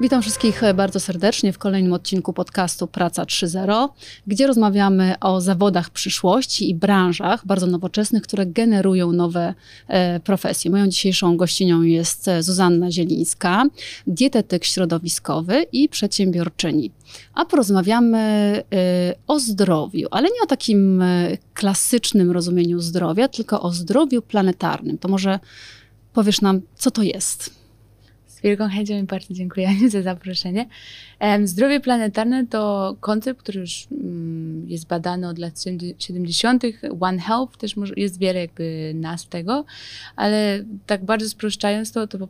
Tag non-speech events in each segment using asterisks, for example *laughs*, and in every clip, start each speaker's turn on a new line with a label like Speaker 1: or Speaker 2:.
Speaker 1: Witam wszystkich bardzo serdecznie w kolejnym odcinku podcastu Praca 3.0, gdzie rozmawiamy o zawodach przyszłości i branżach bardzo nowoczesnych, które generują nowe e, profesje. Moją dzisiejszą gościnią jest Zuzanna Zielińska, dietetyk środowiskowy i przedsiębiorczyni. A porozmawiamy e, o zdrowiu, ale nie o takim e, klasycznym rozumieniu zdrowia, tylko o zdrowiu planetarnym. To może powiesz nam, co to jest?
Speaker 2: Wielką chęcią i bardzo dziękuję *laughs* za zaproszenie. Zdrowie planetarne to koncept, który już mm, jest badany od lat 70. One Health, też jest wiele jakby nazw tego, ale tak bardzo spraszczając to, to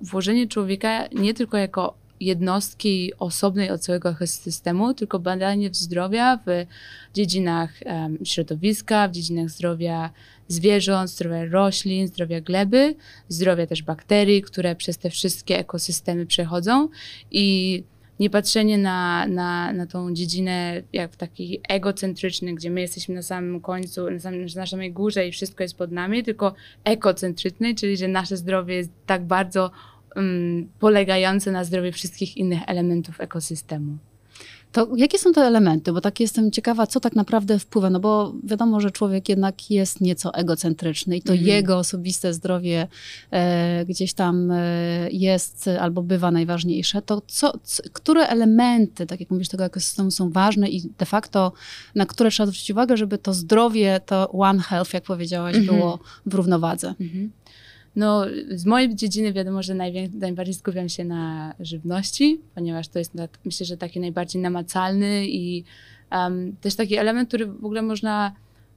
Speaker 2: włożenie człowieka nie tylko jako jednostki osobnej od całego ekosystemu, tylko badanie zdrowia w dziedzinach środowiska, w dziedzinach zdrowia zwierząt, zdrowia roślin, zdrowia gleby, zdrowia też bakterii, które przez te wszystkie ekosystemy przechodzą i nie patrzenie na, na, na tą dziedzinę jak w taki egocentryczny, gdzie my jesteśmy na samym końcu, na, samym, na samej górze i wszystko jest pod nami, tylko ekocentryczny, czyli że nasze zdrowie jest tak bardzo um, polegające na zdrowiu wszystkich innych elementów ekosystemu.
Speaker 1: To jakie są te elementy? Bo tak jestem ciekawa, co tak naprawdę wpływa, no bo wiadomo, że człowiek jednak jest nieco egocentryczny i to mhm. jego osobiste zdrowie e, gdzieś tam e, jest albo bywa najważniejsze. To co, co, które elementy, tak jak mówisz, tego ekosystemu są ważne i de facto na które trzeba zwrócić uwagę, żeby to zdrowie, to One Health, jak powiedziałaś, mhm. było w równowadze? Mhm.
Speaker 2: No, z mojej dziedziny wiadomo, że najbardziej skupiam się na żywności, ponieważ to jest, myślę, że taki najbardziej namacalny i um, też taki element, który w ogóle można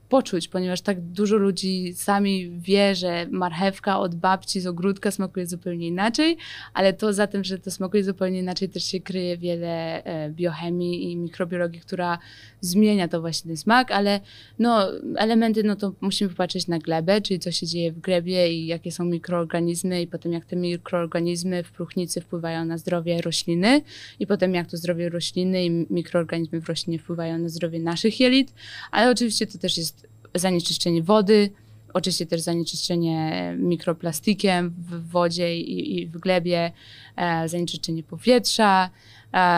Speaker 2: poczuć, ponieważ tak dużo ludzi sami wie, że marchewka od babci z ogródka smakuje zupełnie inaczej, ale to za tym, że to smakuje zupełnie inaczej, też się kryje wiele e, biochemii i mikrobiologii, która zmienia to właśnie smak, ale no, elementy, no to musimy popatrzeć na glebę, czyli co się dzieje w glebie i jakie są mikroorganizmy i potem jak te mikroorganizmy w próchnicy wpływają na zdrowie rośliny i potem jak to zdrowie rośliny i mikroorganizmy w roślinie wpływają na zdrowie naszych jelit, ale oczywiście to też jest zanieczyszczenie wody, oczywiście też zanieczyszczenie mikroplastikiem w wodzie i, i w glebie, e, zanieczyszczenie powietrza.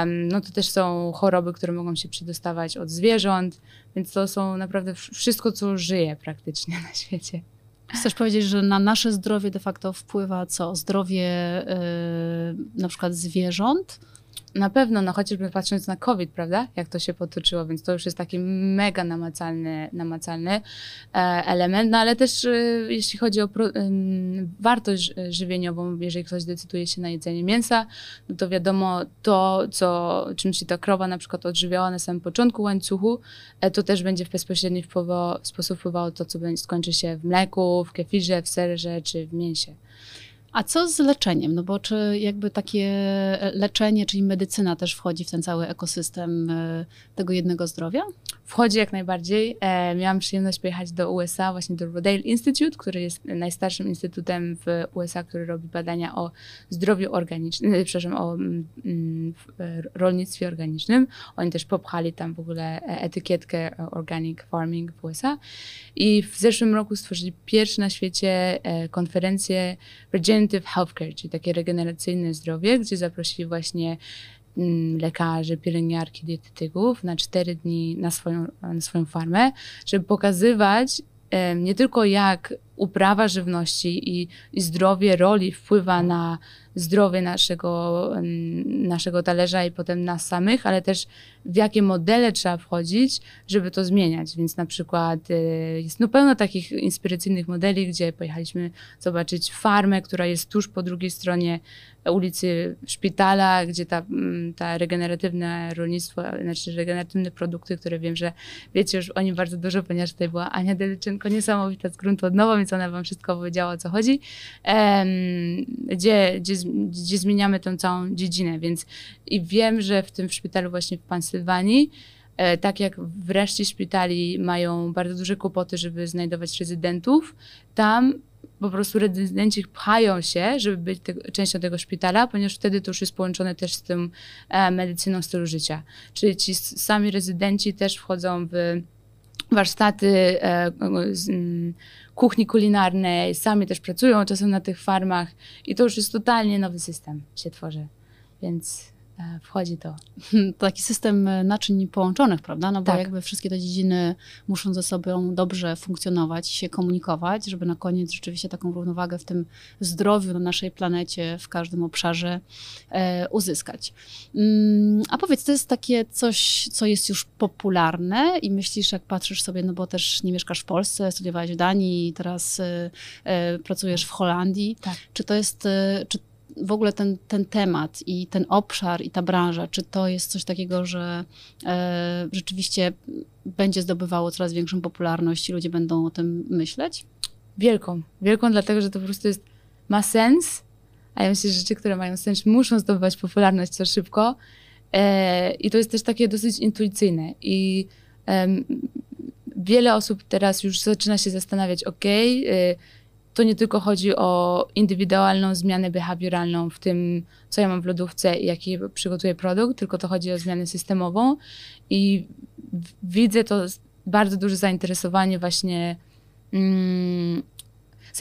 Speaker 2: No to też są choroby, które mogą się przedostawać od zwierząt, więc to są naprawdę wszystko, co żyje praktycznie na świecie.
Speaker 1: Chcesz powiedzieć, że na nasze zdrowie de facto wpływa co? Zdrowie yy, na przykład zwierząt?
Speaker 2: Na pewno, no chociażby patrząc na COVID, prawda, jak to się potoczyło, więc to już jest taki mega namacalny, namacalny e, element, no ale też e, jeśli chodzi o pro, wartość żywieniową, jeżeli ktoś decyduje się na jedzenie mięsa, no to wiadomo to, co, czym się ta krowa na przykład odżywiała na samym początku łańcuchu, e, to też będzie w bezpośredni sposób wpływało to, co będzie, skończy się w mleku, w kefirze, w serze czy w mięsie.
Speaker 1: A co z leczeniem? No bo czy jakby takie leczenie, czyli medycyna też wchodzi w ten cały ekosystem e, tego jednego zdrowia?
Speaker 2: Wchodzi jak najbardziej. E, miałam przyjemność pojechać do USA, właśnie do Rodale Institute, który jest najstarszym instytutem w USA, który robi badania o zdrowiu organicznym, e, przepraszam, o mm, mm rolnictwie organicznym. Oni też popchali tam w ogóle etykietkę Organic Farming w USA. I w zeszłym roku stworzyli pierwszy na świecie konferencję Regenerative Healthcare, czyli takie regeneracyjne zdrowie, gdzie zaprosili właśnie lekarzy, pielęgniarki, dietetyków na cztery dni na swoją, na swoją farmę, żeby pokazywać nie tylko jak uprawa żywności i, i zdrowie roli wpływa na zdrowie naszego, naszego talerza i potem nas samych, ale też w jakie modele trzeba wchodzić, żeby to zmieniać. Więc na przykład y, jest no pełno takich inspiracyjnych modeli, gdzie pojechaliśmy zobaczyć farmę, która jest tuż po drugiej stronie ulicy szpitala, gdzie ta, mm, ta regeneratywne rolnictwo, znaczy regeneratywne produkty, które wiem, że wiecie już o nim bardzo dużo, ponieważ tutaj była Ania Delyczenko, niesamowita z gruntu od nowa, więc ona wam wszystko powiedziała, o co chodzi, gdzie, gdzie, gdzie zmieniamy tę całą dziedzinę, więc i wiem, że w tym szpitalu właśnie w Pensylwanii e, tak jak w reszcie szpitali mają bardzo duże kłopoty, żeby znajdować rezydentów, tam po prostu rezydenci pchają się, żeby być te, częścią tego szpitala, ponieważ wtedy to już jest połączone też z tym e, medycyną stylu życia. Czyli ci sami rezydenci też wchodzą w warsztaty e, kuchni kulinarnej, sami też pracują czasem na tych farmach i to już jest totalnie nowy system się tworzy. więc wchodzi to. *laughs*
Speaker 1: Taki system e, naczyń połączonych, prawda? No bo
Speaker 2: tak.
Speaker 1: jakby wszystkie te dziedziny muszą ze sobą dobrze funkcjonować, się komunikować, żeby na koniec rzeczywiście taką równowagę w tym zdrowiu na naszej planecie w każdym obszarze e, uzyskać. Mm, a powiedz, to jest takie coś, co jest już popularne i myślisz, jak patrzysz sobie, no bo też nie mieszkasz w Polsce, studiowałeś w Danii, teraz e, e, pracujesz w Holandii.
Speaker 2: Tak.
Speaker 1: Czy to jest, e, czy w ogóle ten, ten temat i ten obszar i ta branża, czy to jest coś takiego, że e, rzeczywiście będzie zdobywało coraz większą popularność i ludzie będą o tym myśleć?
Speaker 2: Wielką. Wielką, dlatego że to po prostu jest, ma sens, a ja myślę, że rzeczy, które mają sens, muszą zdobywać popularność co szybko. E, I to jest też takie dosyć intuicyjne. I e, wiele osób teraz już zaczyna się zastanawiać, ok, to nie tylko chodzi o indywidualną zmianę behawioralną w tym, co ja mam w lodówce i jaki przygotuję produkt, tylko to chodzi o zmianę systemową i widzę to bardzo duże zainteresowanie właśnie mm,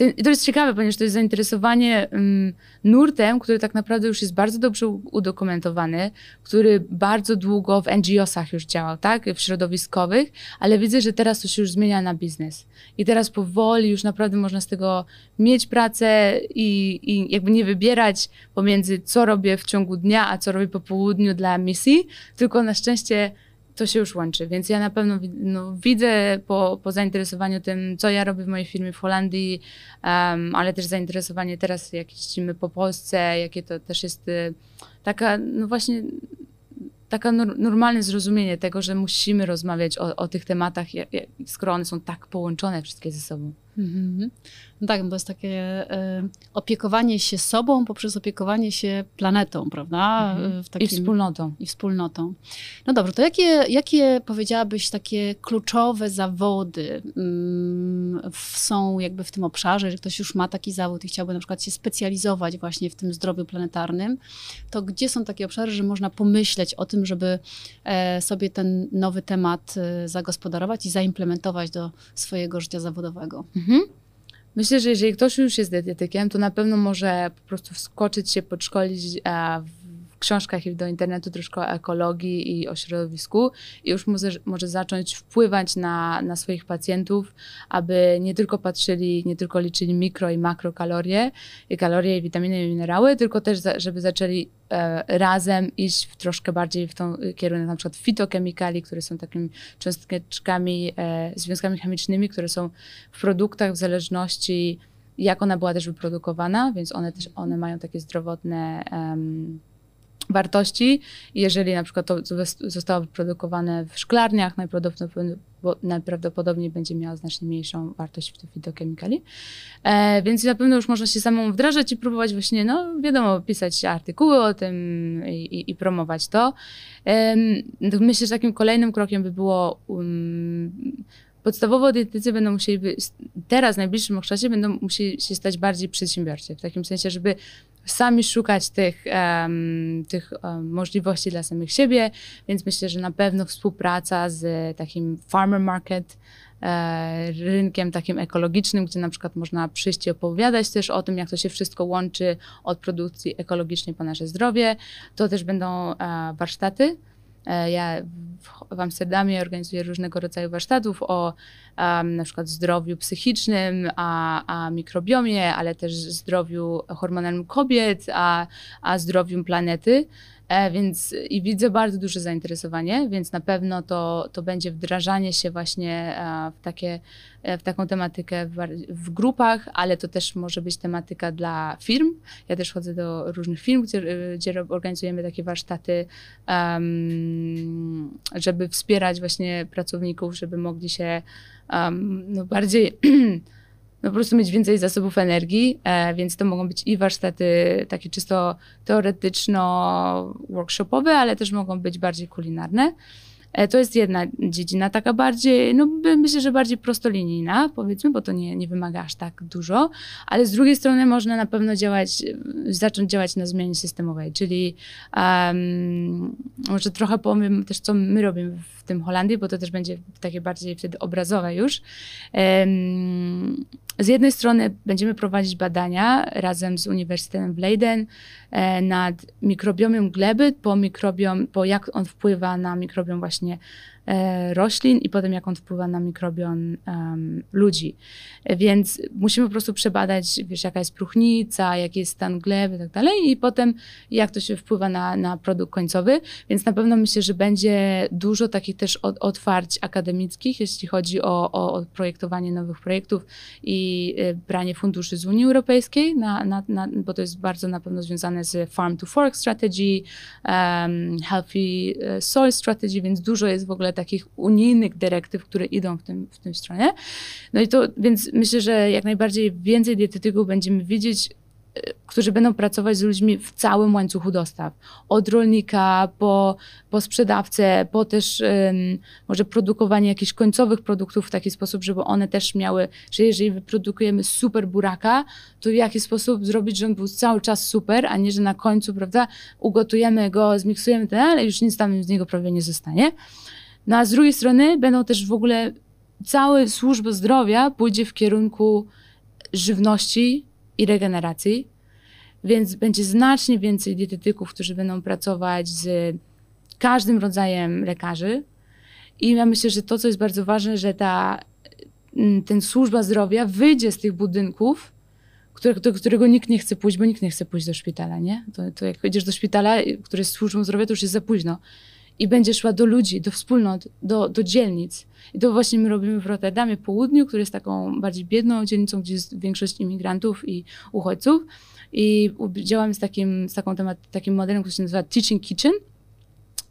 Speaker 2: i to jest ciekawe, ponieważ to jest zainteresowanie um, nurtem, który tak naprawdę już jest bardzo dobrze udokumentowany, który bardzo długo w NGO-sach już działał, tak, w środowiskowych, ale widzę, że teraz to się już zmienia na biznes. I teraz powoli już naprawdę można z tego mieć pracę i, i jakby nie wybierać pomiędzy co robię w ciągu dnia, a co robię po południu dla misji, tylko na szczęście to się już łączy. Więc ja na pewno no, widzę po, po zainteresowaniu tym, co ja robię w mojej firmie w Holandii, um, ale też zainteresowanie teraz, jak jeździmy po Polsce, jakie to też jest y, taka, no właśnie taka normalne zrozumienie tego, że musimy rozmawiać o, o tych tematach, skoro one są tak połączone wszystkie ze sobą. Mm-hmm.
Speaker 1: No tak, bo jest takie y, opiekowanie się sobą poprzez opiekowanie się planetą, prawda?
Speaker 2: Mm-hmm. Takim, I wspólnotą.
Speaker 1: I wspólnotą. No dobrze, to jakie, jakie powiedziałabyś takie kluczowe zawody y, są jakby w tym obszarze, że ktoś już ma taki zawód i chciałby na przykład się specjalizować właśnie w tym zdrowiu planetarnym, to gdzie są takie obszary, że można pomyśleć o tym, żeby e, sobie ten nowy temat e, zagospodarować i zaimplementować do swojego życia zawodowego?
Speaker 2: Mhm. Myślę, że jeżeli ktoś już jest dietetykiem, to na pewno może po prostu wskoczyć się, podszkolić w książkach i do internetu troszkę o ekologii i o środowisku. I już może, może zacząć wpływać na, na swoich pacjentów, aby nie tylko patrzyli, nie tylko liczyli mikro i makrokalorie, i kalorie, i witaminy, i minerały, tylko też za, żeby zaczęli e, razem iść w troszkę bardziej w tą kierunek na przykład fitokemikali, które są takimi cząsteczkami, e, związkami chemicznymi, które są w produktach w zależności jak ona była też wyprodukowana, więc one też one mają takie zdrowotne um, wartości. Jeżeli na przykład to zostało wyprodukowane w szklarniach, najprawdopodobniej, będzie miało znacznie mniejszą wartość w fitokemikali. E, więc na pewno już można się samą wdrażać i próbować właśnie, no wiadomo, pisać artykuły o tym i, i, i promować to. E, myślę, że takim kolejnym krokiem by było um, podstawowo dietetycy będą musieli, teraz w najbliższym czasie będą musieli się stać bardziej przedsiębiorcy, w takim sensie, żeby sami szukać tych, um, tych um, możliwości dla samych siebie, więc myślę, że na pewno współpraca z takim farmer market, e, rynkiem takim ekologicznym, gdzie na przykład można przyjść i opowiadać też o tym, jak to się wszystko łączy od produkcji ekologicznej po nasze zdrowie. To też będą e, warsztaty, ja w Amsterdamie organizuję różnego rodzaju warsztatów o um, na przykład zdrowiu psychicznym, a, a mikrobiomie, ale też zdrowiu hormonalnym kobiet, a, a zdrowiu planety. E, więc i widzę bardzo duże zainteresowanie, więc na pewno to, to będzie wdrażanie się właśnie e, w, takie, e, w taką tematykę w, w, grupach, ale to też może być tematyka dla firm. Ja też chodzę do różnych firm, gdzie, gdzie organizujemy takie warsztaty, um, żeby wspierać właśnie pracowników, żeby mogli się um, no bardziej *clears throat* no po prostu mieć więcej zasobów energii, e, więc to mogą być i warsztaty takie czysto teoretyczno-workshopowe, ale też mogą być bardziej kulinarne. E, to jest jedna dziedzina, taka bardziej, no myślę, że bardziej prostolinijna, powiedzmy, bo to nie, nie wymaga aż tak dużo, ale z drugiej strony można na pewno działać, zacząć działać na zmianie systemowej, czyli um, może trochę powiem też, co my robimy w tym Holandii, bo to też będzie takie bardziej wtedy obrazowe już. Um, z jednej strony będziemy prowadzić badania razem z Uniwersytetem w Leiden e, nad mikrobiomem gleby, po mikrobiom, po jak on wpływa na mikrobiom właśnie E, roślin i potem jak on wpływa na mikrobion um, ludzi. Więc musimy po prostu przebadać, wiesz, jaka jest próchnica, jaki jest stan gleby i tak dalej i potem jak to się wpływa na, na produkt końcowy. Więc na pewno myślę, że będzie dużo takich też od, otwarć akademickich, jeśli chodzi o, o, o, projektowanie nowych projektów i y, branie funduszy z Unii Europejskiej, na, na, na, bo to jest bardzo na pewno związane z Farm to Fork Strategy, um, Healthy y, Soil Strategy, więc dużo jest w ogóle takich unijnych dyrektyw, które idą w tym, w tym stronie. No i to, więc myślę, że jak najbardziej więcej dietetyków będziemy widzieć, e, którzy będą pracować z ludźmi w całym łańcuchu dostaw. Od rolnika po, po sprzedawcę, po też um, może produkowanie jakichś końcowych produktów w taki sposób, żeby one też miały, że jeżeli wyprodukujemy super buraka, to w jaki sposób zrobić, żeby on był cały czas super, a nie, że na końcu, prawda, ugotujemy go, zmiksujemy ten, ale już nic tam z niego prawie nie zostanie. No a z drugiej strony będą też w ogóle cała służba zdrowia pójdzie w kierunku żywności i regeneracji, więc będzie znacznie więcej dietetyków, którzy będą pracować z każdym rodzajem lekarzy. I ja myślę, że to, co jest bardzo ważne, że ta mm, ten służba zdrowia wyjdzie z tych budynków, do którego nikt nie chce pójść, bo nikt nie chce pójść do szpitala, nie? To, to jak idziesz do szpitala, który jest służbą zdrowia, to już jest za późno i będzie szła do ludzi, do wspólnot, do, do dzielnic. I to właśnie my robimy w Rotterdamie Południu, który jest taką bardziej biedną dzielnicą, gdzie jest większość imigrantów i uchodźców. I działamy z takim, z taką temat, takim modelem, który się nazywa Teaching Kitchen.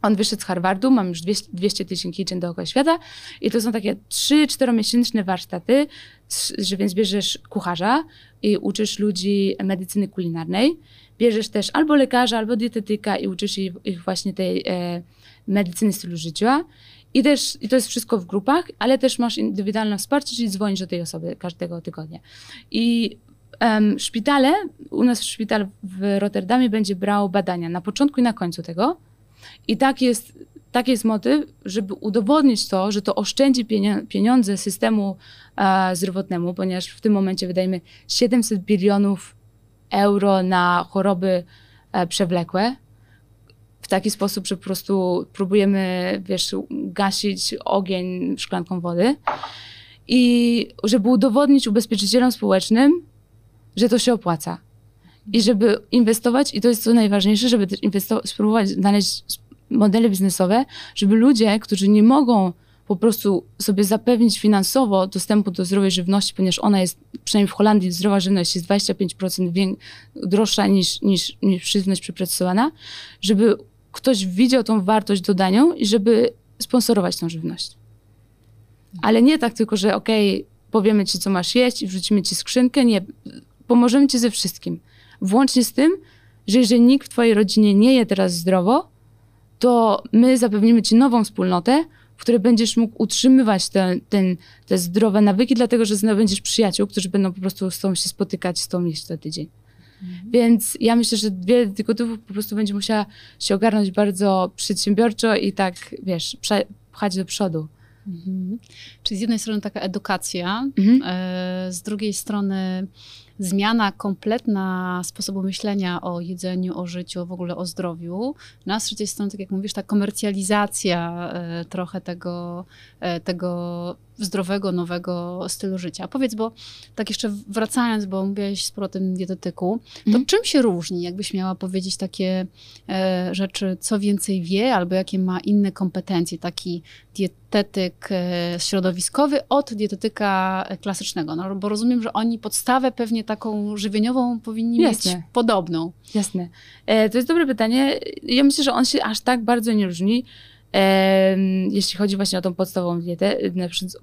Speaker 2: On wyszedł z Harvardu, mam już 200, 200 Teaching Kitchen dookoła świata i to są takie 3-4 miesięczne warsztaty, że więc bierzesz kucharza i uczysz ludzi medycyny kulinarnej. Bierzesz też albo lekarza, albo dietetyka i uczysz ich, ich właśnie tej e, medycyny stylu życia. I też i to jest wszystko w grupach, ale też masz indywidualne wsparcie, czyli dzwonisz do tej osoby każdego tygodnia. I um, szpitale, u nas szpital w Rotterdamie będzie brało badania na początku i na końcu tego. I tak jest, tak jest motyw, żeby udowodnić to, że to oszczędzi pieniądze systemu e, zdrowotnemu, ponieważ w tym momencie wydajemy 700 bilionów euro na choroby e, przewlekłe w taki sposób, że po prostu próbujemy, wiesz, gasić ogień szklanką wody. I żeby udowodnić ubezpieczycielom społecznym, że to się opłaca. I żeby inwestować, i to jest co najważniejsze, żeby spróbować znaleźć modele biznesowe, żeby ludzie, którzy nie mogą po prostu sobie zapewnić finansowo dostępu do zdrowej żywności, ponieważ ona jest, przynajmniej w Holandii, zdrowa żywność jest 25% droższa niż, niż, niż żywność przeprocesowana, żeby ktoś widział tą wartość dodanią i żeby sponsorować tą żywność. Ale nie tak tylko, że okej, okay, powiemy ci, co masz jeść i wrzucimy ci skrzynkę. Nie, pomożemy ci ze wszystkim. Włącznie z tym, że jeżeli nikt w twojej rodzinie nie je teraz zdrowo, to my zapewnimy ci nową wspólnotę, w której będziesz mógł utrzymywać te, ten, te zdrowe nawyki, dlatego że będziesz przyjaciół, którzy będą po prostu z tobą się spotykać, z tobą jeść co tydzień. Mhm. Więc ja myślę, że wiele detektyków po prostu będzie musiała się ogarnąć bardzo przedsiębiorczo i tak, wiesz, pchać do przodu.
Speaker 1: Mhm. Czyli z jednej strony taka edukacja, mhm. e, z drugiej strony zmiana kompletna sposobu myślenia o jedzeniu, o życiu, w ogóle o zdrowiu. No, a z trzeciej strony, tak jak mówisz, ta komercjalizacja e, trochę tego, e, tego zdrowego, nowego stylu życia. Powiedz, bo tak jeszcze wracając, bo mówiłaś sporo o tym dietetyku, to mm. czym się różni, jakbyś miała powiedzieć takie e, rzeczy, co więcej wie, albo jakie ma inne kompetencje taki dietetyk e, środowiskowy od dietetyka klasycznego? No, bo rozumiem, że oni podstawę pewnie taką żywieniową powinni Jasne. mieć podobną.
Speaker 2: Jasne. E, to jest dobre pytanie. Ja myślę, że on się aż tak bardzo nie różni jeśli chodzi właśnie o tą podstawową dietę,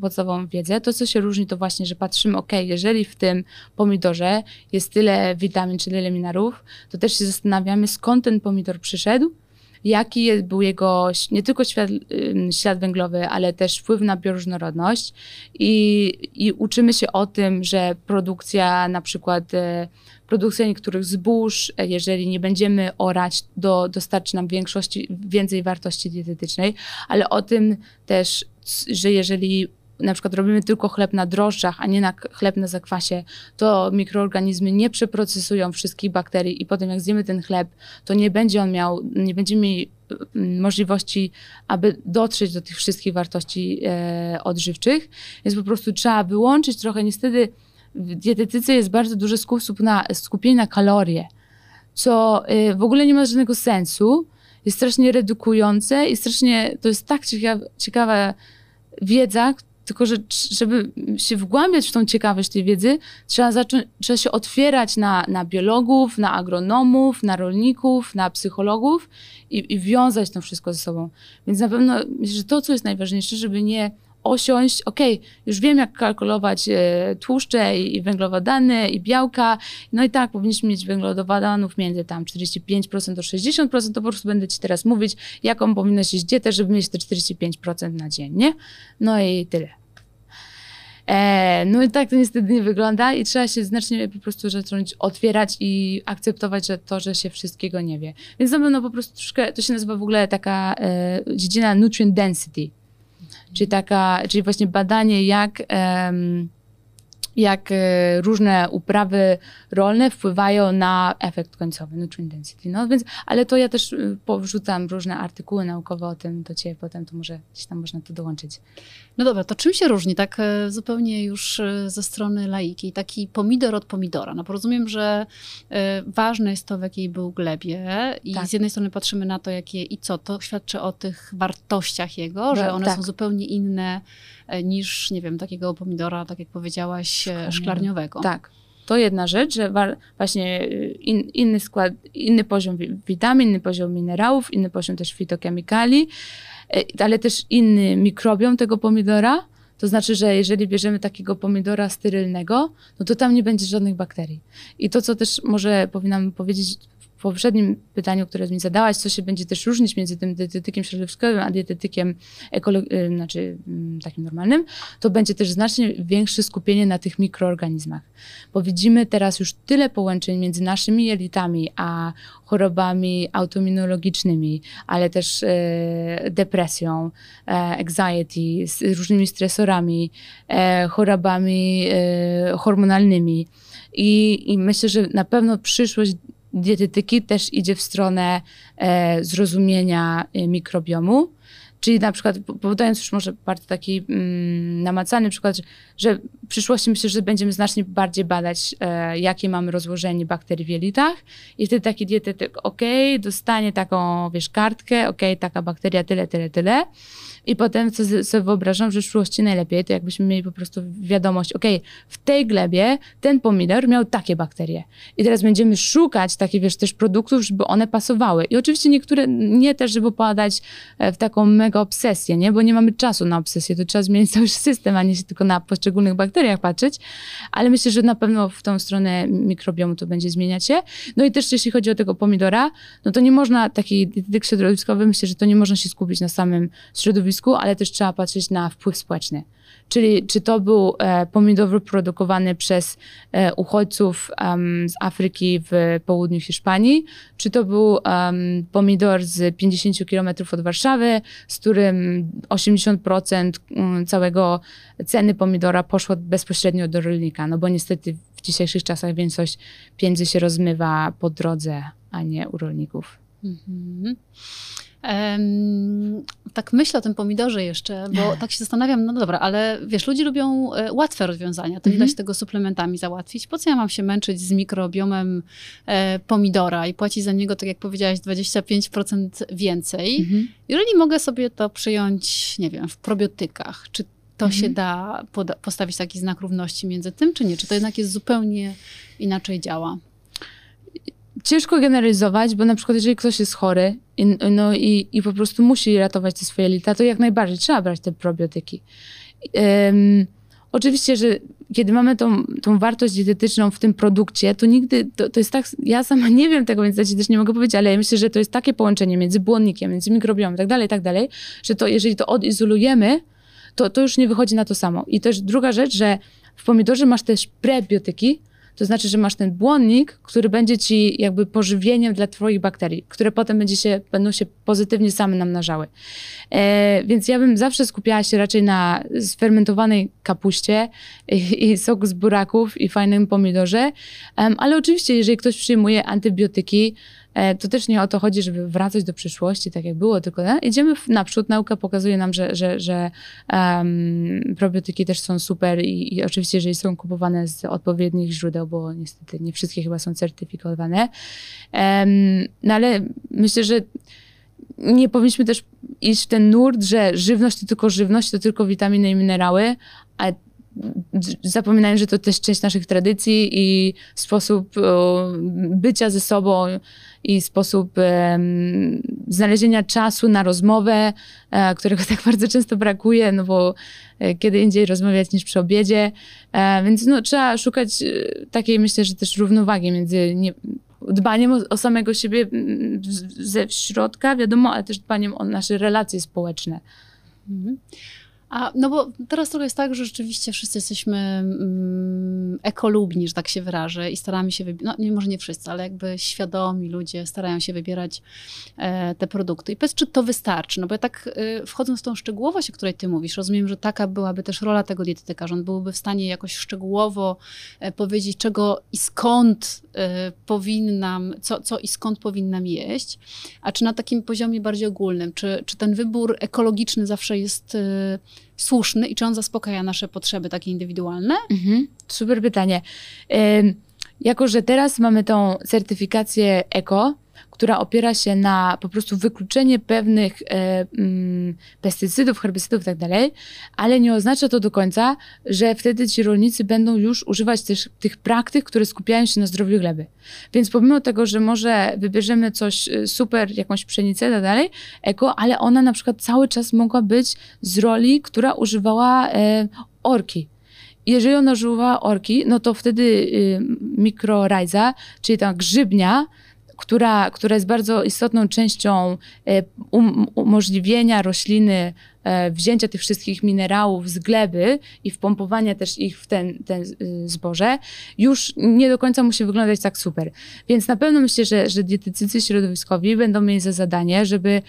Speaker 2: podstawową wiedzę, to co się różni to właśnie, że patrzymy, ok, jeżeli w tym pomidorze jest tyle witamin czy tyle minarów, to też się zastanawiamy, skąd ten pomidor przyszedł, jaki był jego nie tylko ślad, ślad węglowy, ale też wpływ na bioróżnorodność? I, i uczymy się o tym, że produkcja na przykład e, produkcja niektórych zbóż, e, jeżeli nie będziemy orać, do, dostarczy nam większości, więcej wartości dietetycznej, ale o tym też, że jeżeli na przykład robimy tylko chleb na drożdżach, a nie na chleb na zakwasie, to mikroorganizmy nie przeprocesują wszystkich bakterii i potem jak zjemy ten chleb, to nie będzie on miał, nie będziemy mieli mm, możliwości, aby dotrzeć do tych wszystkich wartości e, odżywczych. Więc po prostu trzeba wyłączyć trochę. Niestety w dietetyce jest bardzo duży skup na, skupienie na kalorie, co e, w ogóle nie ma żadnego sensu. Jest strasznie redukujące i strasznie, to jest tak ciekawa, ciekawa wiedza, tylko, że żeby się wgłębiać w tą ciekawość tej wiedzy, trzeba, zacząć, trzeba się otwierać na, na biologów, na agronomów, na rolników, na psychologów i, i wiązać to wszystko ze sobą. Więc na pewno myślę, że to, co jest najważniejsze, żeby nie osiąść, ok, już wiem, jak kalkulować e, tłuszcze i, węglowodany i białka, no i tak, powinniśmy mieć węglowodanów między tam 45% do 60%, to po prostu będę ci teraz mówić, jaką powinno się dietę, żeby mieć te 45% na dzień, nie? No i tyle. E, no i tak to niestety nie wygląda i trzeba się znacznie po prostu zacząć otwierać i akceptować że to, że się wszystkiego nie wie. Więc na pewno po prostu troszkę, to się nazywa w ogóle taka e, dziedzina nutrient density czyli taka, czyli właśnie badanie, jak, jak e, różne uprawy rolne wpływają na efekt końcowy, nutrient density. No więc, ale to ja też y, powrzucam różne artykuły naukowe o tym do ciebie, potem to może gdzieś tam można to dołączyć.
Speaker 1: No dobra, to czym się różni, tak e, zupełnie już e, ze strony laiki, taki pomidor od pomidora? No bo rozumiem, że ważne jest to, w jakiej był glebie i tak. z jednej strony patrzymy na to, jakie i co, to świadczy o tych wartościach jego, że no, one tak. są zupełnie inne niż, nie wiem, takiego pomidora, tak jak powiedziałaś, szklarniowego.
Speaker 2: Tak. To jedna rzecz, że właśnie y, in, inny skład, inny poziom witamin, inny poziom minerałów, inny poziom też fitokemikali, y, ale też inny mikrobiom tego pomidora. To znaczy, że jeżeli bierzemy takiego pomidora sterylnego, no to tam nie będzie żadnych bakterii. I to, co też może powinnam powiedzieć poprzednim pytaniu, które mi zadałaś, co się będzie też różnić między tym dietetykiem środowiskowym, a dietetykiem ekolo- znaczy mm, takim normalnym, to będzie też znacznie większe skupienie na tych mikroorganizmach. Bo widzimy teraz już tyle połączeń między naszymi jelitami, a chorobami autoimmunologicznymi, ale też e, depresją, e, anxiety, z różnymi stresorami, e, chorobami e, hormonalnymi. I, I myślę, że na pewno przyszłość dietetyki też idzie w stronę e, zrozumienia e, mikrobiomu. Czyli na przykład, podając już może bardzo taki mm, namacalny przykład, że, że w przyszłości myślę, że będziemy znacznie bardziej badać, e, jakie mamy rozłożenie bakterii w jelitach i wtedy taki dietetyk, ok, dostanie taką, wiesz, kartkę, ok, taka bakteria tyle, tyle, tyle i potem sobie wyobrażam, że w przyszłości najlepiej to jakbyśmy mieli po prostu wiadomość, ok, w tej glebie ten pomidor miał takie bakterie. I teraz będziemy szukać takich, wiesz, też produktów, żeby one pasowały. I oczywiście niektóre nie też, żeby popadać e, w taką mega obsesję, nie? Bo nie mamy czasu na obsesję, to trzeba zmienić cały *laughs* system, a nie się tylko na poszczególnych bakteriach patrzeć. Ale myślę, że na pewno w tą stronę mikrobiomu to będzie zmieniać się. No i też jeśli chodzi o tego pomidora, no to nie można, taki dietetyk środowiskowy, myślę, że to nie można się skupić na samym środowisku środowisku, ale też trzeba patrzeć na wpływ społeczny. Czyli czy to był e, pomidor wyprodukowany przez e, uchodźców um, z Afryki w południu Hiszpanii, czy to był um, pomidor z 50 km od Warszawy, z którym 80% mm, całego ceny pomidora poszło bezpośrednio do rolnika, no bo niestety w dzisiejszych czasach większość pieniędzy się rozmywa po drodze, a nie u rolników. Mhm.
Speaker 1: Um, tak myślę o tym pomidorze jeszcze, bo tak się zastanawiam, no dobra, ale wiesz, ludzie lubią e, łatwe rozwiązania, to nie da się tego suplementami załatwić. Po co ja mam się męczyć z mikrobiomem e, pomidora i płacić za niego, tak jak powiedziałaś, 25% więcej, mhm. jeżeli mogę sobie to przyjąć, nie wiem, w probiotykach, czy to mhm. się da postawić taki znak równości między tym, czy nie? Czy to jednak jest zupełnie inaczej działa?
Speaker 2: Ciężko generalizować, bo na przykład jeżeli ktoś jest chory i, no, i, i po prostu musi ratować te swoje lita, to jak najbardziej trzeba brać te probiotyki. Um, oczywiście, że kiedy mamy tą, tą wartość dietetyczną w tym produkcie, to nigdy, to, to jest tak, ja sama nie wiem tego, więc ja ci też nie mogę powiedzieć, ale ja myślę, że to jest takie połączenie między błonnikiem, między mikrobiomem tak dalej, tak dalej, że to jeżeli to odizolujemy, to, to już nie wychodzi na to samo. I też druga rzecz, że w pomidorze masz też prebiotyki, to znaczy, że masz ten błonnik, który będzie ci jakby pożywieniem dla twoich bakterii, które potem będzie się, będą się pozytywnie same namnażały. E, więc ja bym zawsze skupiała się raczej na sfermentowanej kapuście i, i z buraków i fajnym pomidorze, ale oczywiście, jeżeli ktoś przyjmuje antybiotyki, to też nie o to chodzi, żeby wracać do przyszłości, tak jak było, tylko no, idziemy naprzód. Nauka pokazuje nam, że, że, że um, probiotyki też są super i, i, oczywiście, jeżeli są kupowane z odpowiednich źródeł, bo niestety nie wszystkie chyba są certyfikowane. Um, no ale myślę, że nie powinniśmy też iść w ten nurt, że żywność to tylko żywność, to tylko witaminy i minerały, a zapominając, że to też część naszych tradycji i sposób bycia ze sobą i sposób znalezienia czasu na rozmowę, e, którego *laughs* tak bardzo często brakuje, no bo e, kiedy indziej rozmawiać niż przy obiedzie. E, więc no, trzeba szukać takiej, myślę, że też równowagi między nie, dbaniem o, o, samego siebie ze środka, wiadomo, ale też dbaniem o nasze relacje społeczne. Mhm.
Speaker 1: A, no bo teraz trochę jest tak, że rzeczywiście wszyscy jesteśmy mm, ekolubni, że tak się wyrażę i staramy się, no nie, może nie wszyscy, ale jakby świadomi ludzie starają się wybierać e, te produkty. I powiedz, czy to wystarczy? No bo ja tak e, wchodząc w tą szczegółowość, o której ty mówisz, rozumiem, że taka byłaby też rola tego dietetyka, że on byłby w stanie jakoś szczegółowo e, powiedzieć, czego i skąd e, powinnam, co, co i skąd powinnam jeść, a czy na takim poziomie bardziej ogólnym, czy, czy ten wybór ekologiczny zawsze jest e, słuszny i czy on zaspokaja nasze potrzeby takie indywidualne? Mhm.
Speaker 2: Super pytanie. Jako, że teraz mamy tą certyfikację eko, która opiera się na po prostu wykluczenie pewnych e, mm, pestycydów, herbicydów tak dalej, ale nie oznacza to do końca, że wtedy ci rolnicy będą już używać też tych praktyk, które skupiają się na zdrowiu gleby. Więc pomimo tego, że może wybierzemy coś e, super, jakąś pszenicę tak dalej, eko, ale ona na przykład cały czas mogła być z roli, która używała e, orki. Jeżeli ona używała orki, no to wtedy y, mikrorajza, czyli ta grzybnia, która, która jest bardzo istotną częścią e, um, umożliwienia rośliny e, wzięcia tych wszystkich minerałów z gleby i wpompowania też ich w ten, ten y, zboże, już nie do końca musi wyglądać tak super. Więc na pewno myślę, że, że dietetycy środowiskowi będą mieli za zadanie, żeby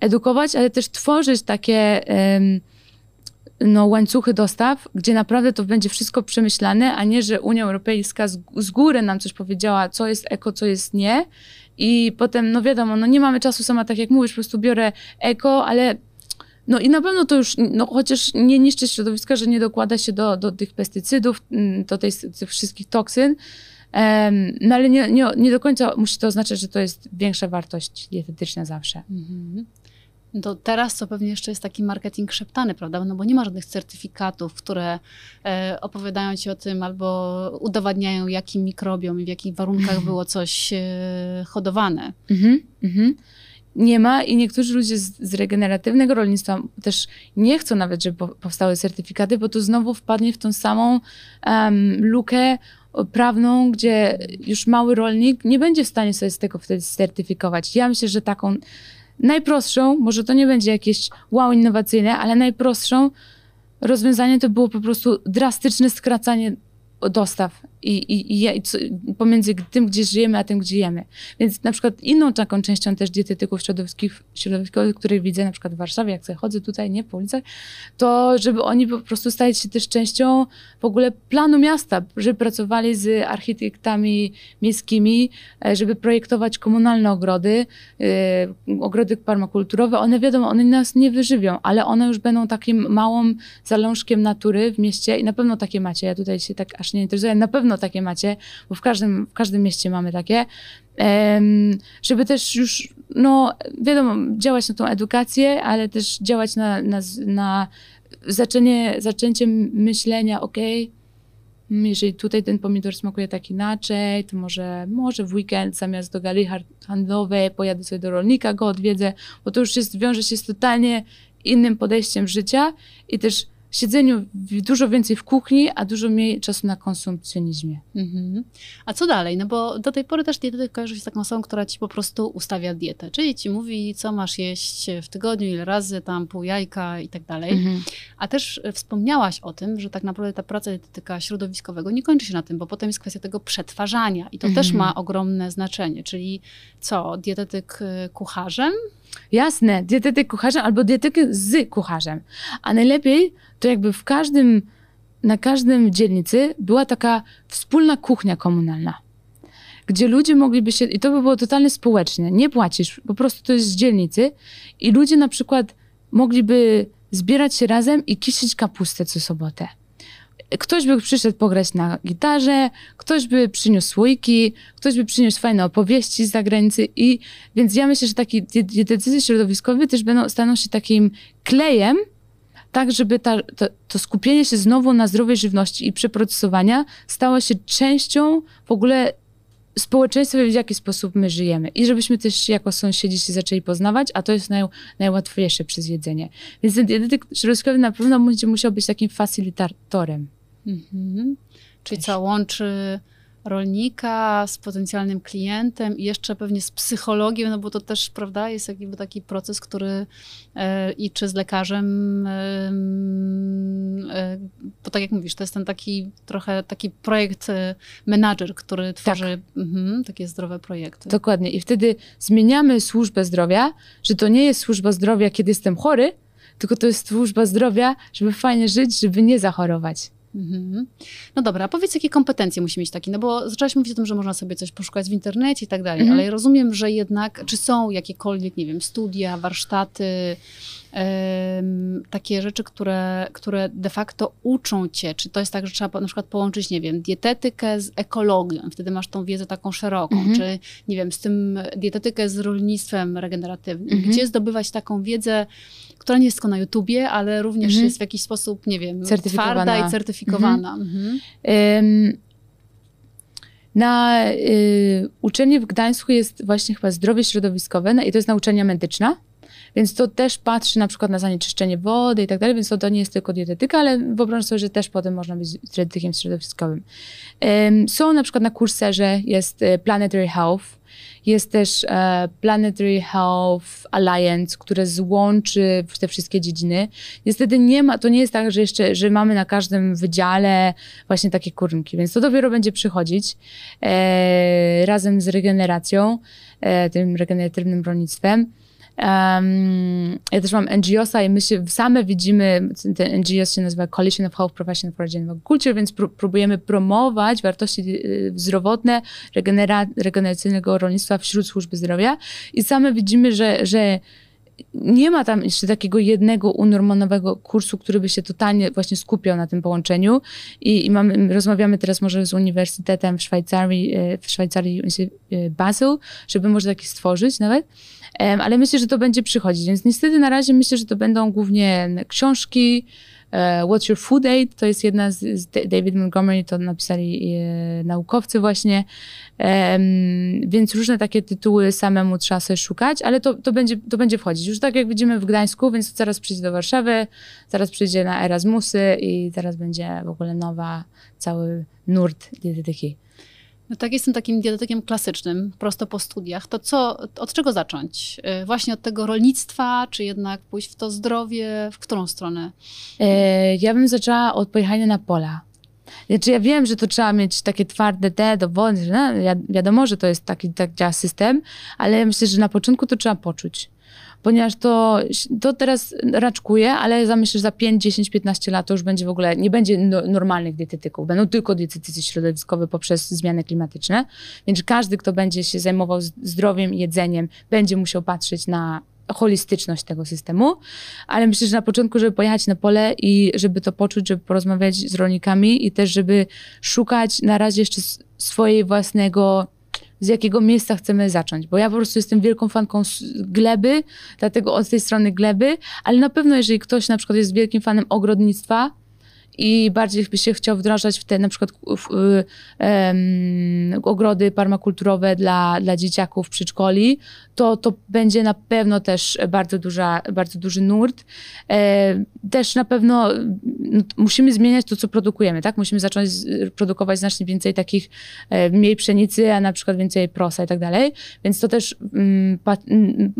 Speaker 2: edukować, ale też tworzyć takie no, łańcuchy dostaw, gdzie naprawdę to będzie wszystko przemyślane, a nie, że Unia Europejska z, z góry nam coś powiedziała, co jest eko, co jest nie. I potem, no wiadomo, no nie mamy czasu sama, tak jak mówisz, po prostu biorę eko, ale no i na pewno to już, no chociaż nie niszczy środowiska, że nie dokłada się do, do tych pestycydów, mm, do tej, tych wszystkich toksyn, no ale nie, nie, nie do końca musi to oznaczać, że to jest większa wartość dietetyczna zawsze. Mhm
Speaker 1: to teraz to pewnie jeszcze jest taki marketing szeptany, prawda? No bo nie ma żadnych certyfikatów, które e, opowiadają ci o tym albo udowadniają, jakim mikrobiom i w jakich warunkach było coś e, hodowane. Mhm, mhm.
Speaker 2: Nie ma i niektórzy ludzie z, z, regeneratywnego rolnictwa też nie chcą nawet, żeby powstały certyfikaty, bo to znowu wpadnie w tą samą um, lukę prawną, gdzie już mały rolnik nie będzie w stanie sobie z tego wtedy certyfikować. Ja myślę, że taką najprostszą, może to nie będzie jakieś wow innowacyjne, ale najprostszą rozwiązanie to było po prostu drastyczne skracanie dostaw i, i, i, pomiędzy tym, gdzie żyjemy, a tym, gdzie jemy. Więc na przykład inną taką częścią też dietetyków środowiskowych, środowiskowych których widzę na przykład w Warszawie, jak sobie chodzę tutaj, nie, po ulicach, to żeby oni po prostu stali się też częścią w ogóle planu miasta, żeby pracowali z architektami miejskimi, e, żeby projektować komunalne ogrody, yy, ogrody permakulturowe. One wiadomo, one nas nie wyżywią, ale one już będą takim małą zalążkiem natury w mieście i na pewno takie macie. Ja tutaj się tak aż nie interesuję, na pewno takie macie, bo w każdym, w każdym mieście mamy takie, żeby też już, no wiadomo, działać na tą edukację, ale też działać na, na, na zaczęcie, zaczęcie myślenia, ok, jeżeli tutaj ten pomidor smakuje tak inaczej, to może, może w weekend zamiast do gali handlowej pojadę sobie do rolnika, go odwiedzę, bo to już jest, wiąże się z totalnie innym podejściem życia i też siedzeniu dużo więcej w kuchni, a dużo mniej czasu na konsumpcjonizmie. Mhm.
Speaker 1: A co dalej? No bo do tej pory też dietetyk kojarzy się z taką osobą, która ci po prostu ustawia dietę, czyli ci mówi, co masz jeść w tygodniu, ile razy, tam pół jajka i tak dalej. Mhm. A też e, wspomniałaś o tym, że tak naprawdę ta praca dietetyka środowiskowego nie kończy się na tym, bo potem jest kwestia tego przetwarzania i to mhm. też ma ogromne znaczenie, czyli co, dietetyk e, kucharzem?
Speaker 2: Jasne, dietetyk kucharzem albo dietetyk z kucharzem. A najlepiej to jakby w każdym, na każdym dzielnicy była taka wspólna kuchnia komunalna, gdzie ludzie mogliby się, i to by było totalnie społeczne, nie płacisz, po prostu to jest z dzielnicy i ludzie na przykład mogliby zbierać się razem i kisić kapustę co sobotę. Ktoś by przyszedł pograć na gitarze, ktoś by przyniósł słoiki, ktoś by przyniósł fajne opowieści z zagranicy i więc ja myślę, że taki dietetycy środowiskowi też będą, staną się takim klejem, tak żeby ta, to, to, skupienie się znowu na zdrowej żywności i przeprocesowania stało się częścią w ogóle społeczeństwa, w jaki sposób my żyjemy. I żebyśmy też jako sąsiedzi się zaczęli poznawać, a to jest naj, najłatwiejsze przez jedzenie. Więc ten dietetyk środowiskowy na pewno będzie musiał być takim facilitatorem. Mhm.
Speaker 1: Czyli co łączy rolnika z potencjalnym klientem i jeszcze pewnie z psychologiem, no bo to też, prawda, jest jakby taki proces, który e, i czy z lekarzem, e, e, bo tak jak mówisz, to jest ten taki trochę taki projekt e, menadżer, który tworzy tak. mhm, takie zdrowe projekty.
Speaker 2: Dokładnie i wtedy zmieniamy służbę zdrowia, że to nie jest służba zdrowia, kiedy jestem chory, tylko to jest służba zdrowia, żeby fajnie żyć, żeby nie zachorować. Mhm.
Speaker 1: No dobra, a powiedz, jakie kompetencje musi mieć taki, no bo zaczęłaś mówić o tym, że można sobie coś poszukać w internecie i tak dalej, mhm. ale rozumiem, że jednak, czy są jakiekolwiek, nie wiem, studia, warsztaty, takie rzeczy, które, które de facto uczą cię, czy to jest tak, że trzeba na przykład połączyć, nie wiem, dietetykę z ekologią, wtedy masz tą wiedzę taką szeroką, mhm. czy nie wiem, z tym dietetykę z rolnictwem regeneratywnym, mhm. gdzie zdobywać taką wiedzę, która nie jest tylko na YouTubie, ale również mhm. jest w jakiś sposób, nie wiem, twarda i certyfikowana. Mhm. Um,
Speaker 2: na y, uczelni w Gdańsku jest właśnie chyba zdrowie środowiskowe no i to jest nauczania medyczna. Więc to też patrzy na przykład na zanieczyszczenie wody i tak dalej, więc to, to nie jest tylko dietetyka, ale wyobraź sobie, że też potem można być dietetykiem środowiskowym. Są na przykład na kurserze jest e, Planetary Health, jest też e, Planetary Health Alliance, które złączy te wszystkie dziedziny. Niestety nie ma, to nie jest tak, że jeszcze, że mamy na każdym wydziale właśnie takie kurnki, więc to dopiero będzie przychodzić e, razem z regeneracją, e, tym regeneratywnym rolnictwem. Um, ja też mam NGOsa i my się same widzimy, ten NGOs się nazywa Coalition of Health Professional for Aging Culture, więc pró próbujemy promować wartości y, zdrowotne regenera regeneracyjnego rolnictwa wśród służby zdrowia. I same widzimy, że, że nie ma tam jeszcze takiego jednego unormowanego kursu, który by się totalnie właśnie skupiał na tym połączeniu i, i mamy, rozmawiamy teraz może z Uniwersytetem w Szwajcarii, y, w Szwajcarii y, Basel, żeby może taki stworzyć nawet ale myślę, że to będzie przychodzić. Więc niestety na razie myślę, że to będą głównie książki. E, What's Your Food Aid? To jest jedna z, z David Montgomery, to napisali e, naukowcy właśnie. więc różne takie tytuły samemu trzeba sobie szukać, ale to, to, będzie, to będzie wchodzić. Już tak jak widzimy w Gdańsku, więc zaraz przyjdzie do Warszawy, zaraz przyjdzie na Erasmusy i teraz będzie w ogóle nowa, cały nurt dietetyki.
Speaker 1: No tak, jestem takim dietetykiem klasycznym, prosto po studiach. To co, od czego zacząć? Y, właśnie od tego rolnictwa, czy jednak pójść w to zdrowie? W którą stronę?
Speaker 2: E, ja bym zaczęła od pojechania na pola. Znaczy ja wiem, że to trzeba mieć takie twarde te dowody, no, wiadomo, że to jest taki, tak działa system, ale ja myślę, że na początku to trzeba poczuć ponieważ to, to teraz raczkuje, ale za myślę, że za 5, 10, 15 lat to już będzie w ogóle, nie będzie no, normalnych dietetyków, będą tylko dietetycy środowiskowe poprzez zmiany klimatyczne, więc każdy, kto będzie się zajmował zdrowiem jedzeniem, będzie musiał patrzeć na holistyczność tego systemu, ale myślę, że na początku, żeby pojechać na pole i żeby to poczuć, żeby porozmawiać z rolnikami i też, żeby szukać na razie jeszcze swojej własnego z jakiego miejsca chcemy zacząć, bo ja po prostu jestem wielką fanką gleby, dlatego od tej strony gleby, ale na pewno jeżeli ktoś na przykład jest wielkim fanem ogrodnictwa i bardziej by się chciał wdrażać w te na przykład w, w, um, ogrody permakulturowe dla, dla dzieciaków przedszkoli, to, to będzie na pewno też bardzo, duża, bardzo duży nurt. E, też na pewno no, musimy zmieniać to, co produkujemy, tak? Musimy zacząć produkować znacznie więcej takich, e, mniej pszenicy, a na przykład więcej prosa i tak dalej. Więc to też mm, pa, mm,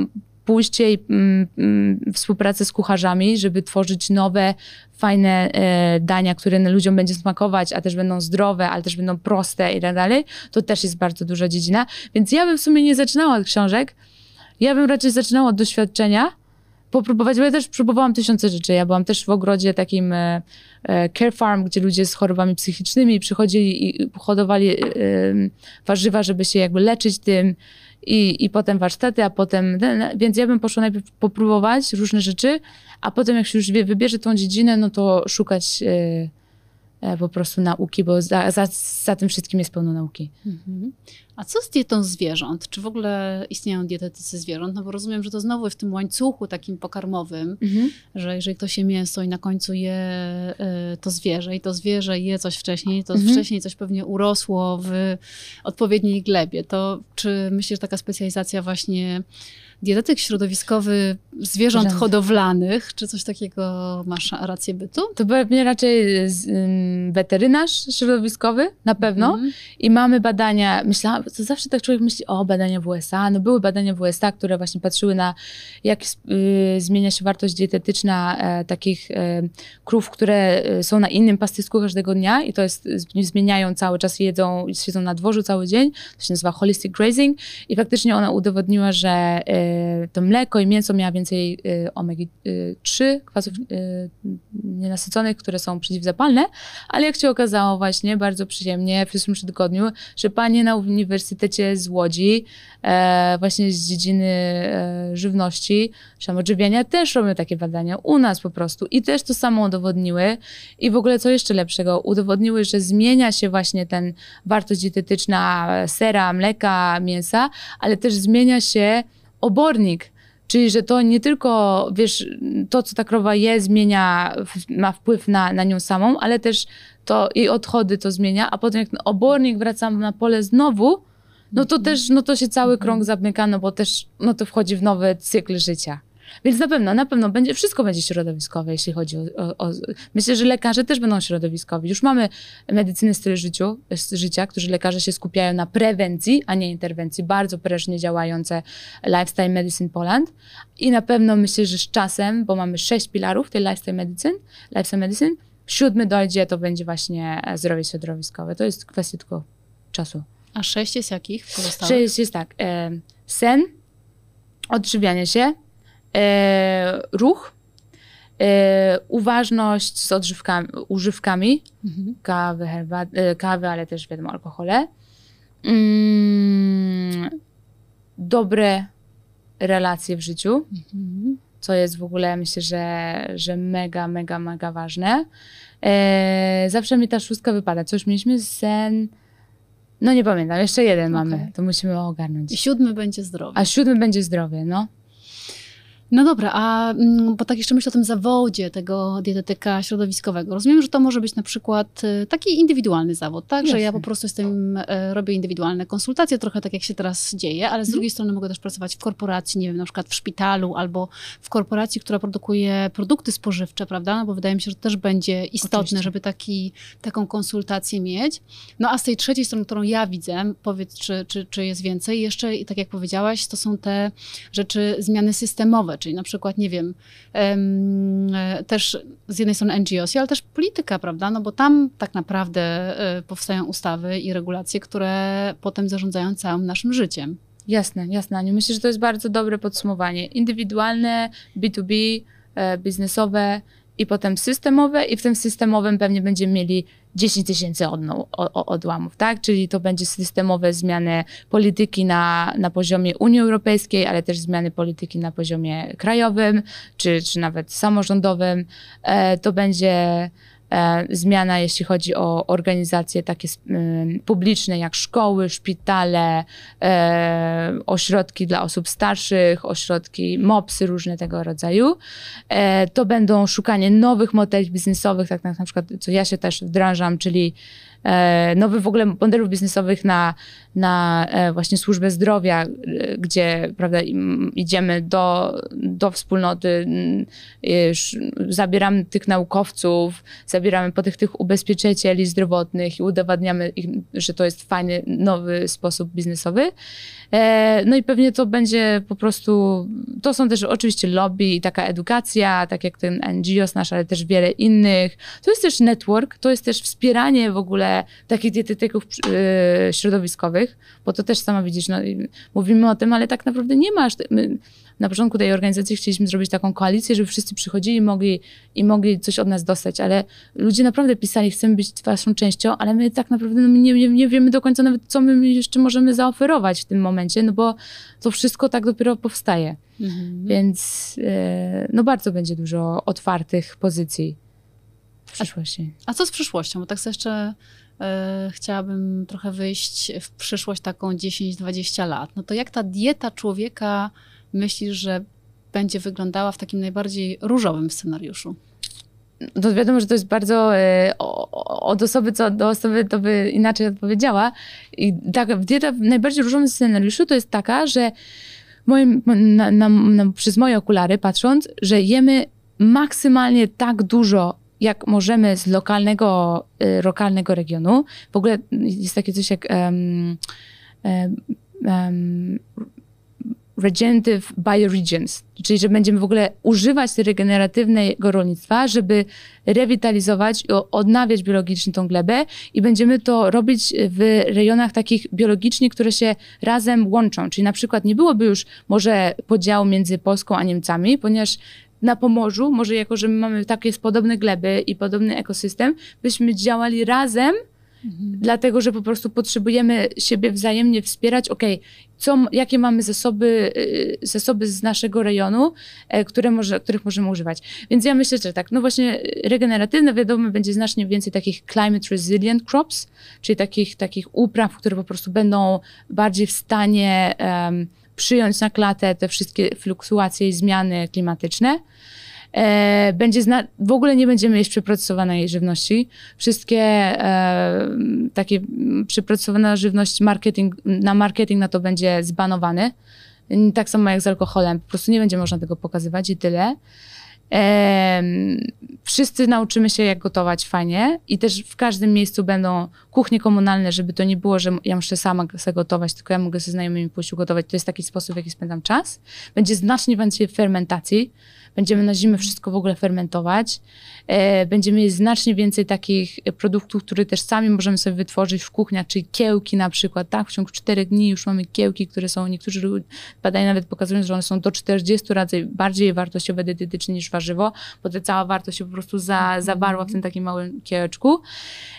Speaker 2: pójście i mm, mm, współpracę z kucharzami, żeby tworzyć nowe, fajne e, dania, które ludziom będzie smakować, a też będą zdrowe, ale też będą proste i tak dalej, to też jest bardzo duża dziedzina. Więc ja bym w sumie nie zaczynała od książek, ja bym raczej zaczynała od doświadczenia, popróbować, bo ja też próbowałam tysiące rzeczy. Ja byłam też w ogrodzie takim e, e, care farm, gdzie ludzie z chorobami psychicznymi przychodzili i hodowali e, warzywa, żeby się jakby leczyć tym i, i potem warsztaty, a potem, więc ja bym poszła najpierw popróbować różne rzeczy, a potem jak się już wybierze tą dziedzinę, no to szukać E, po prostu nauki, bo za, za, za tym wszystkim jest pełno nauki. Mhm.
Speaker 1: A co z dietą zwierząt? Czy w ogóle istnieją dietetycy zwierząt? No bo rozumiem, że to znowu w tym łańcuchu takim pokarmowym, mhm. że jeżeli to się mięso i na końcu je y, to zwierzę i to zwierzę je coś wcześniej, to mhm. wcześniej coś pewnie urosło w odpowiedniej glebie, to czy myślisz, że taka specjalizacja właśnie dietetyk środowiskowy zwierząt Żąd. hodowlanych, czy coś takiego masz rację bytu?
Speaker 2: To pewnie raczej weterynarz środowiskowy, na pewno. Mm. I mamy badania, myślałam, to zawsze tak człowiek myśli, o, badania w USA. No były badania w USA, które właśnie patrzyły na, jak y, zmienia się wartość dietetyczna e, takich e, krów, które e, są na innym pastysku każdego dnia i to jest, zmieniają cały czas, jedzą, siedzą na dworzu cały dzień. To się nazywa holistic grazing i faktycznie ona udowodniła, że e, to mleko i mięso miała więcej y, omegi-3, y, kwasów y, nienasyconych, które są przeciwzapalne, ale jak się okazało właśnie bardzo przyjemnie w przyszłym tygodniu, że panie na Uniwersytecie z Łodzi, e, właśnie z dziedziny e, żywności, czy odżywiania też robią takie badania u nas po prostu i też to samo udowodniły. I w ogóle co jeszcze lepszego, udowodniły, że zmienia się właśnie ten wartość dietetyczna sera, mleka, mięsa, ale też zmienia się obornik. Czyli, że to nie tylko, wiesz, to, co ta krowa je, zmienia, ma wpływ na, na nią samą, ale też to jej odchody to zmienia, a potem jak obornik wraca na pole znowu, no to też, no to się cały krąg zamyka, no bo też, no to wchodzi w nowy cykl życia. Więc na pewno, na pewno będzie, wszystko będzie środowiskowe, jeśli chodzi o, o, o, Myślę, że lekarze też będą środowiskowi. Już mamy medycyny stylu życiu, życia, którzy lekarze się skupiają na prewencji, a nie interwencji. Bardzo prężnie działające Lifestyle Medicine Poland. I na pewno myślę, że z czasem, bo mamy sześć pilarów tej Lifestyle Medicine, Lifestyle Medicine, siódmy dojdzie, to będzie właśnie zdrowie środowiskowe. To jest kwestia tylko czasu.
Speaker 1: A sześć jest jakich pozostałych?
Speaker 2: Sześć jest tak. E, sen, odżywianie się, ruch, e, uważność z odżywkami, używkami, mhm. kawy, herbat, e, kawy, ale też wiadomo alkohole, mm, dobre relacje w życiu, mhm. co jest w ogóle myślę, że, że mega, mega, mega ważne. E, zawsze mi ta szóstka wypada. Coś mieliśmy? Sen... No nie pamiętam, jeszcze jeden okay. mamy, to musimy ogarnąć.
Speaker 1: I siódmy będzie zdrowie.
Speaker 2: A siódmy będzie zdrowie, no.
Speaker 1: No dobra, a mm, bo tak jeszcze myślę o tym zawodzie tego dietetyka środowiskowego. Rozumiem, że to może być na przykład y, taki indywidualny zawód, tak? Jasne. Że ja po prostu jestem, e, robię indywidualne konsultacje, trochę tak jak się teraz dzieje, ale z mhm. drugiej strony mogę też pracować w korporacji, nie wiem, na przykład w szpitalu albo w korporacji, która produkuje produkty spożywcze, prawda? No bo wydaje mi się, że też będzie istotne, Oczywiście. żeby taki, taką konsultację mieć. No a z tej trzeciej strony, którą ja widzę, powiedz, czy, czy, czy jest więcej, jeszcze, tak jak powiedziałaś, to są te rzeczy, zmiany systemowe, czyli na przykład, nie wiem, też z jednej strony NGOs, ale też polityka, prawda? No bo tam tak naprawdę e, powstają ustawy i regulacje, które potem zarządzają całym naszym życiem.
Speaker 2: Jasne, jasne, Aniu. Myślę, że to jest bardzo dobre podsumowanie. Indywidualne, B2B, e, biznesowe i potem systemowe i w tym systemowym pewnie będziemy mieli 10 tysięcy odłamów, tak? Czyli to będzie systemowe zmiany polityki na, na poziomie Unii Europejskiej, ale też zmiany polityki na poziomie krajowym, czy, czy nawet samorządowym. E, to będzie zmiana, jeśli chodzi o organizacje takie publiczne, jak szkoły, szpitale, e, ośrodki dla osób starszych, ośrodki MOPSy, różne tego rodzaju. E, to będą szukanie nowych modeli biznesowych, tak na przykład, co ja się też wdrażam, czyli E, nowych w ogóle modelów biznesowych na, na e, właśnie służbę zdrowia, e, gdzie prawda, idziemy do, do wspólnoty, zabieramy tych naukowców, zabieramy po tych, tych ubezpieczycieli zdrowotnych i udowadniamy, że to jest fajny, nowy sposób biznesowy. No i pewnie to będzie po prostu, to są też oczywiście lobby i taka edukacja, tak jak ten NGOs nasz, ale też wiele innych. To jest też network, to jest też wspieranie w ogóle takich dietetyków yy, środowiskowych, bo to też sama widzisz, no, mówimy o tym, ale tak naprawdę nie masz. My na początku tej organizacji chcieliśmy zrobić taką koalicję, żeby wszyscy przychodzili mogli, i mogli coś od nas dostać, ale ludzie naprawdę pisali, chcemy być waszą częścią, ale my tak naprawdę no, nie, nie, wiemy do końca nawet, co my jeszcze możemy zaoferować w tym momencie, no bo to wszystko tak dopiero powstaje. Mhm. Więc yy, no bardzo będzie dużo otwartych pozycji w przyszłości.
Speaker 1: A, a co z przyszłością? Bo tak sobie jeszcze E, chciałabym trochę wyjść w przyszłość taką 10-20 lat. No to jak ta dieta człowieka myślisz, że będzie wyglądała w takim najbardziej różowym scenariuszu?
Speaker 2: to wiadomo, że to jest bardzo e, od osoby co do osoby to by inaczej odpowiedziała. I tak, dieta w najbardziej różowym scenariuszu to jest taka, że moim, na, na, na, przez moje okulary patrząc, że jemy maksymalnie tak dużo jak możemy z lokalnego, y, lokalnego regionu. W ogóle jest takie coś jak um, um, regenerative bioregions, czyli że będziemy w ogóle używać regeneratywnego rolnictwa, żeby rewitalizować i odnawiać biologicznie tą glebę i będziemy to robić w rejonach takich biologicznie, które się razem łączą. Czyli na przykład nie byłoby już może podziału między Polską a Niemcami, ponieważ na Pomorzu, może jako, że my mamy takie podobne gleby i podobny ekosystem, byśmy działali razem, mhm. dlatego że po prostu potrzebujemy siebie wzajemnie wspierać. Ok, co, jakie mamy zasoby, y, zasoby z naszego rejonu, e, które może, których możemy używać. Więc ja myślę, że tak, no właśnie regeneratywne, wiadomo, będzie znacznie więcej takich climate resilient crops, czyli takich, takich upraw, które po prostu będą bardziej w stanie um, przyjąć na klatę te wszystkie fluktuacje i zmiany klimatyczne. E, będzie zna- w ogóle nie będziemy jeść przeprocesowanej żywności. Wszystkie e, takie przeprocesowana żywność, marketing, na marketing na to będzie zbanowany. Tak samo jak z alkoholem, po prostu nie będzie można tego pokazywać i tyle. E, wszyscy nauczymy się, jak gotować fajnie i też w każdym miejscu będą kuchnie komunalne, żeby to nie było, że ja muszę sama sobie gotować, tylko ja mogę ze znajomymi pójść ugotować. To jest taki sposób, w jaki spędzam czas. Będzie znacznie więcej fermentacji, Będziemy na zimę wszystko w ogóle fermentować. E, będziemy mieć znacznie więcej takich produktów, które też sami możemy sobie wytworzyć w kuchniach, czyli kiełki na przykład. Tak, w ciągu czterech dni już mamy kiełki, które są, niektórzy badania nawet pokazują, że one są do 40 razy bardziej wartościowe dietetycznie niż warzywo, bo ta cała wartość się po prostu za, mhm. zawarła w tym takim małym kiełeczku.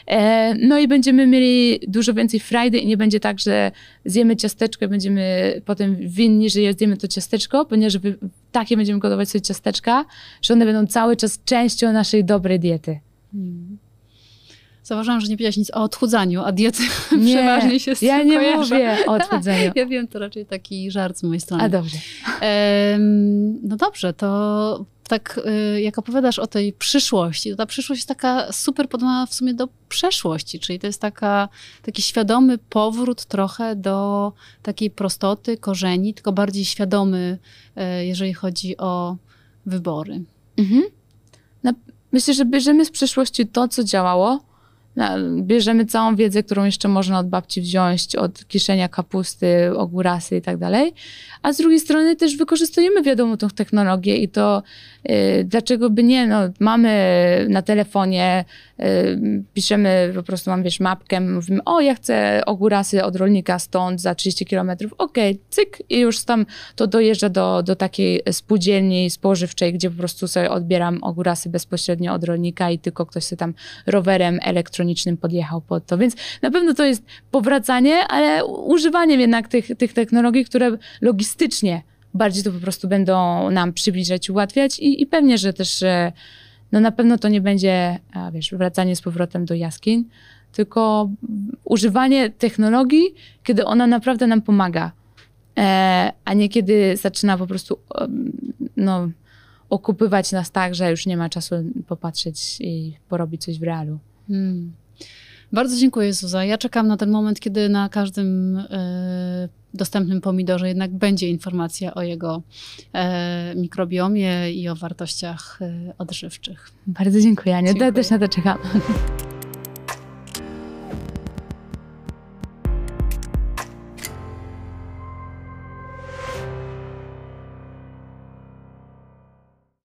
Speaker 2: E, no i będziemy mieli dużo więcej frajdy i nie będzie tak, że zjemy ciasteczko i będziemy potem winni, że zjemy to ciasteczko, ponieważ takie będziemy gotować sobie ciasteczka, że one będą cały czas częścią naszej dobrej diety.
Speaker 1: Zauważyłam, że nie powiedziałaś nic o odchudzaniu, a diety *laughs* nie, przeważnie się z
Speaker 2: ja nie kojarzą. mówię o *laughs* odchudzaniu.
Speaker 1: ja wiem, to raczej taki żart z mojej strony.
Speaker 2: A dobrze.
Speaker 1: no dobrze, to tak y, jak opowiadasz o tej przyszłości, to ta przyszłość jest taka super podobna w sumie do przeszłości, czyli to jest taka, taki świadomy powrót trochę do takiej prostoty, korzeni, tylko bardziej świadomy, y, jeżeli chodzi o wybory. Mhm.
Speaker 2: No, myślę, że bierzemy z przeszłości to, co działało, bierzemy całą wiedzę, którą jeszcze można od babci wziąć, od kieszenia kapusty, ogórasy i tak dalej, a z drugiej strony też wykorzystujemy wiadomo tą technologię i to dlaczego by nie, no, mamy na telefonie, y, piszemy po prostu, mam wiesz, mapkę, mówimy, o ja chcę ogórasy od rolnika stąd za 30 kilometrów, okej, okay, cyk i już tam to dojeżdża do, do takiej spółdzielni spożywczej, gdzie po prostu sobie odbieram ogórasy bezpośrednio od rolnika i tylko ktoś sobie tam rowerem elektronicznym podjechał pod to, więc na pewno to jest powracanie, ale używaniem jednak tych, tych technologii, które logistycznie bardziej to po prostu będą nam przybliżać, ułatwiać i, i pewnie, że też no na pewno to nie będzie, wiesz, wracanie z powrotem do jaskiń, tylko używanie technologii, kiedy ona naprawdę nam pomaga, e, a nie kiedy zaczyna po prostu no, okupywać nas tak, że już nie ma czasu popatrzeć i porobić coś w realu.
Speaker 1: Hmm. Bardzo dziękuję, Zuza. Ja czekam na ten moment, kiedy na każdym e, dostępnym pomidorze jednak będzie informacja o jego e, mikrobiomie i o wartościach e, odżywczych.
Speaker 2: Bardzo dziękuję, Aniu.
Speaker 1: Dziękuję.
Speaker 2: Też na to czekam.